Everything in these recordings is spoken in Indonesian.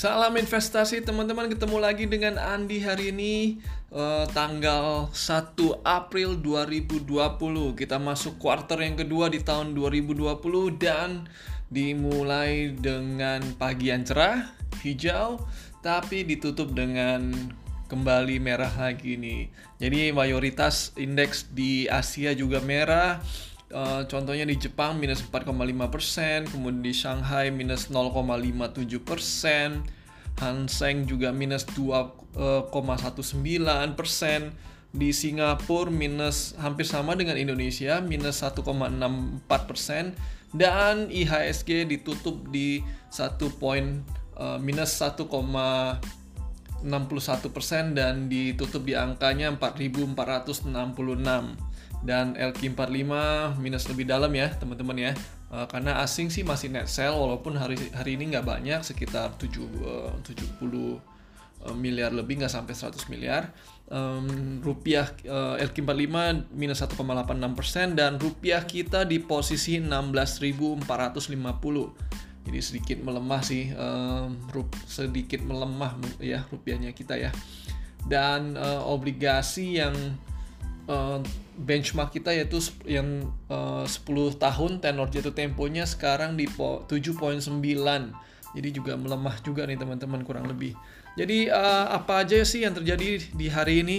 Salam investasi teman-teman. Ketemu lagi dengan Andi hari ini uh, tanggal 1 April 2020 kita masuk quarter yang kedua di tahun 2020 dan dimulai dengan pagi yang cerah hijau tapi ditutup dengan kembali merah lagi nih. Jadi mayoritas indeks di Asia juga merah. Uh, contohnya di Jepang minus 4,5 persen, kemudian di Shanghai minus 0,57 persen, Hang Seng juga minus 2,19 eh, persen, di Singapura minus hampir sama dengan Indonesia minus 1,64 persen, dan IHSG ditutup di 1 poin uh, minus 1,61 persen dan ditutup di angkanya 4.466 dan LQ45 minus lebih dalam ya teman-teman ya. Uh, karena asing sih masih net sell walaupun hari hari ini nggak banyak sekitar 7 uh, 70 uh, miliar lebih nggak sampai 100 miliar. Um, rupiah uh, LQ45 minus 1,86% dan rupiah kita di posisi 16.450 jadi sedikit melemah sih um, sedikit melemah ya rupiahnya kita ya. Dan uh, obligasi yang uh, benchmark kita yaitu yang uh, 10 tahun tenor jatuh temponya sekarang di 7.9 jadi juga melemah juga nih teman-teman kurang lebih. Jadi uh, apa aja sih yang terjadi di hari ini?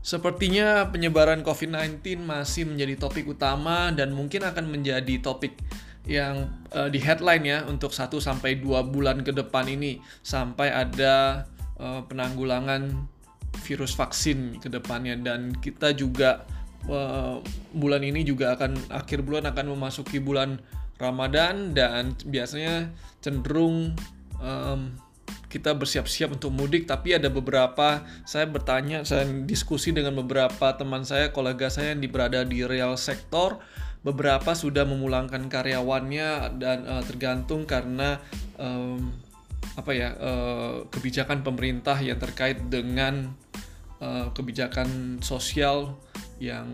Sepertinya penyebaran COVID-19 masih menjadi topik utama dan mungkin akan menjadi topik yang uh, di headline ya untuk 1 sampai 2 bulan ke depan ini. Sampai ada uh, penanggulangan virus vaksin ke depannya. Dan kita juga uh, bulan ini juga akan akhir bulan akan memasuki bulan Ramadan. Dan biasanya cenderung um, kita bersiap-siap untuk mudik. Tapi ada beberapa saya bertanya saya diskusi dengan beberapa teman saya kolega saya yang berada di real sektor. Beberapa sudah memulangkan karyawannya dan uh, tergantung karena um, apa ya uh, kebijakan pemerintah yang terkait dengan uh, kebijakan sosial yang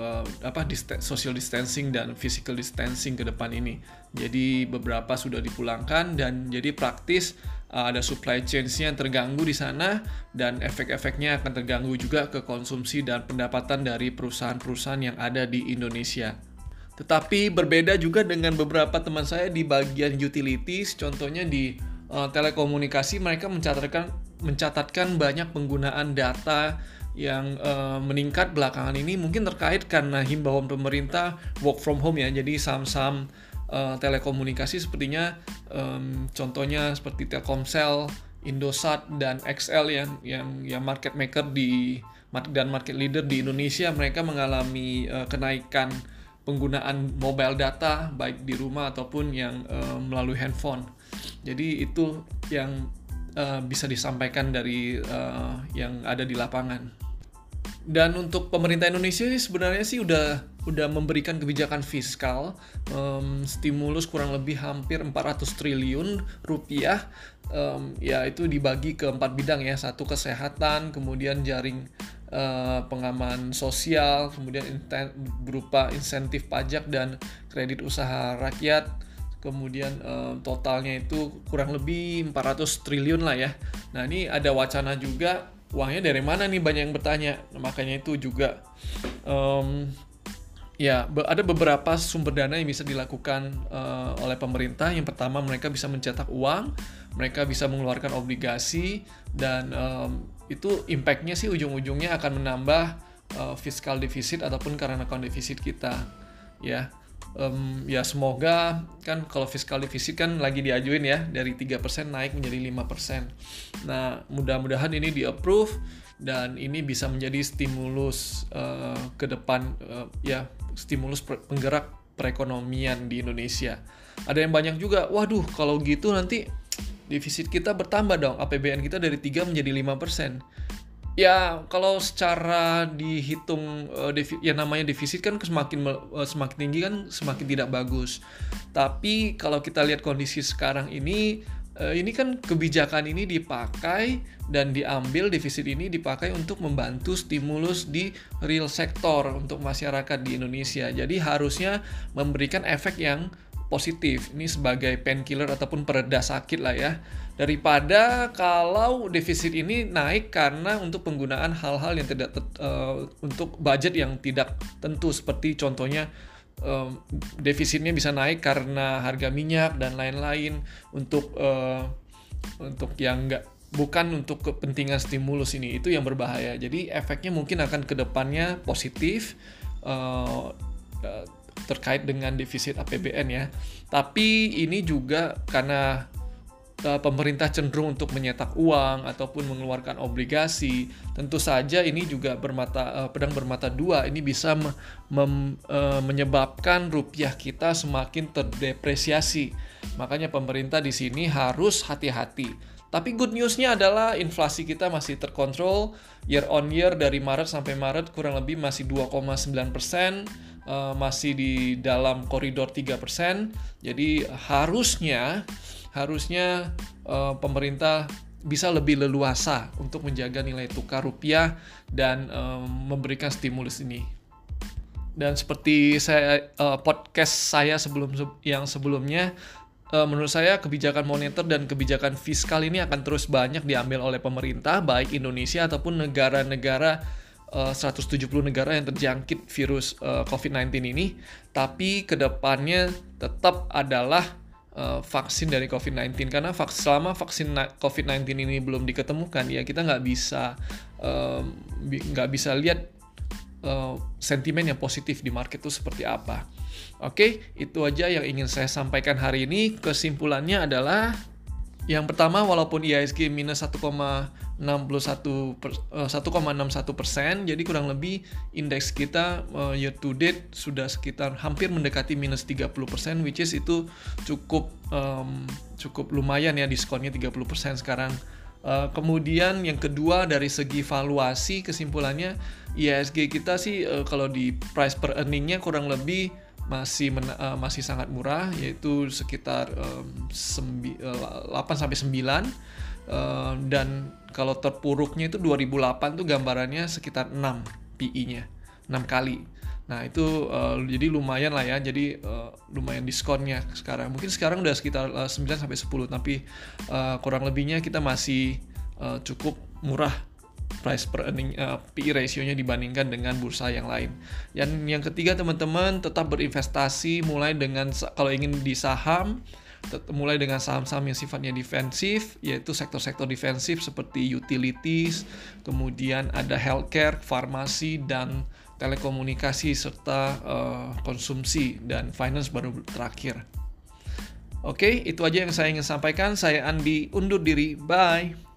uh, apa dist social distancing dan physical distancing ke depan ini. Jadi beberapa sudah dipulangkan dan jadi praktis uh, ada supply chain-nya yang terganggu di sana dan efek-efeknya akan terganggu juga ke konsumsi dan pendapatan dari perusahaan-perusahaan yang ada di Indonesia. Tetapi berbeda juga dengan beberapa teman saya di bagian utilities, contohnya di uh, telekomunikasi mereka mencatatkan mencatatkan banyak penggunaan data yang uh, meningkat belakangan ini mungkin terkait karena himbauan pemerintah work from home ya jadi saham-saham uh, telekomunikasi sepertinya um, contohnya seperti Telkomsel, Indosat dan XL yang yang yang market maker di dan market leader di Indonesia mereka mengalami uh, kenaikan penggunaan mobile data baik di rumah ataupun yang uh, melalui handphone. Jadi itu yang uh, bisa disampaikan dari uh, yang ada di lapangan. Dan untuk pemerintah Indonesia sih sebenarnya sih udah udah memberikan kebijakan fiskal um, stimulus kurang lebih hampir 400 triliun rupiah um, ya itu dibagi ke empat bidang ya satu kesehatan kemudian jaring uh, pengaman sosial kemudian berupa insentif pajak dan kredit usaha rakyat kemudian um, totalnya itu kurang lebih 400 triliun lah ya. Nah ini ada wacana juga uangnya dari mana nih banyak yang bertanya. Nah, makanya itu juga um, ya ada beberapa sumber dana yang bisa dilakukan uh, oleh pemerintah. Yang pertama mereka bisa mencetak uang, mereka bisa mengeluarkan obligasi dan um, itu impactnya sih ujung-ujungnya akan menambah uh, fiskal defisit ataupun current account defisit kita ya um, ya semoga kan kalau fiskal defisit kan lagi diajuin ya dari 3% naik menjadi 5%. Nah, mudah-mudahan ini di approve dan ini bisa menjadi stimulus uh, ke depan uh, ya stimulus penggerak perekonomian di Indonesia. Ada yang banyak juga, waduh kalau gitu nanti defisit kita bertambah dong, APBN kita dari 3 menjadi 5%. Ya, kalau secara dihitung uh, ya namanya defisit kan semakin uh, semakin tinggi kan semakin tidak bagus. Tapi kalau kita lihat kondisi sekarang ini uh, ini kan kebijakan ini dipakai dan diambil defisit ini dipakai untuk membantu stimulus di real sektor untuk masyarakat di Indonesia. Jadi harusnya memberikan efek yang positif. Ini sebagai painkiller ataupun pereda sakit lah ya. Daripada kalau defisit ini naik karena untuk penggunaan hal-hal yang tidak uh, untuk budget yang tidak tentu. Seperti contohnya um, defisitnya bisa naik karena harga minyak dan lain-lain. Untuk uh, untuk yang enggak bukan untuk kepentingan stimulus ini. Itu yang berbahaya. Jadi efeknya mungkin akan ke depannya positif. Uh, terkait dengan defisit APBN ya. Tapi ini juga karena uh, pemerintah cenderung untuk menyetak uang ataupun mengeluarkan obligasi tentu saja ini juga bermata uh, pedang bermata dua. Ini bisa uh, menyebabkan rupiah kita semakin terdepresiasi. Makanya pemerintah di sini harus hati-hati tapi good newsnya adalah inflasi kita masih terkontrol year on year dari Maret sampai Maret kurang lebih masih 2,9 persen, uh, masih di dalam koridor 3 persen. Jadi harusnya harusnya uh, pemerintah bisa lebih leluasa untuk menjaga nilai tukar rupiah dan um, memberikan stimulus ini. Dan seperti saya podcast saya sebelum yang sebelumnya uh, menurut saya kebijakan moneter dan kebijakan fiskal ini akan terus banyak diambil oleh pemerintah baik Indonesia ataupun negara-negara uh, 170 negara yang terjangkit virus uh, eh, COVID-19 ini. Tapi ke depannya tetap adalah vaksin dari COVID-19 karena vaks selama vaksin COVID-19 ini belum diketemukan ya kita nggak bisa nggak bisa lihat uh, sentimen yang positif di market itu seperti apa. Oke, itu aja yang ingin saya sampaikan hari ini. Kesimpulannya adalah yang pertama, walaupun IHSG minus 1,61 1,61 persen, jadi kurang lebih indeks kita uh, year to date sudah sekitar hampir mendekati minus 30 persen, which is itu cukup um, cukup lumayan ya diskonnya 30 persen sekarang. Uh, kemudian yang kedua dari segi valuasi kesimpulannya IHSG kita sih uh, kalau di price per earningnya kurang lebih masih men, uh, masih sangat murah yaitu sekitar um, sembi, uh, 8 sampai 9 uh, dan kalau terpuruknya itu 2008 tuh gambarannya sekitar 6 PI-nya 6 kali. Nah, itu uh, jadi lumayan lah ya. Jadi uh, lumayan diskonnya sekarang. Mungkin sekarang udah sekitar uh, 9 sampai 10 tapi uh, kurang lebihnya kita masih uh, cukup murah price per earning uh, PE ratio-nya dibandingkan dengan bursa yang lain. Dan yang ketiga teman-teman tetap berinvestasi mulai dengan kalau ingin di saham mulai dengan saham-saham yang sifatnya defensif yaitu sektor-sektor defensif seperti utilities, kemudian ada healthcare, farmasi dan telekomunikasi serta uh, konsumsi dan finance baru terakhir. Oke, itu aja yang saya ingin sampaikan. Saya Andi undur diri. Bye.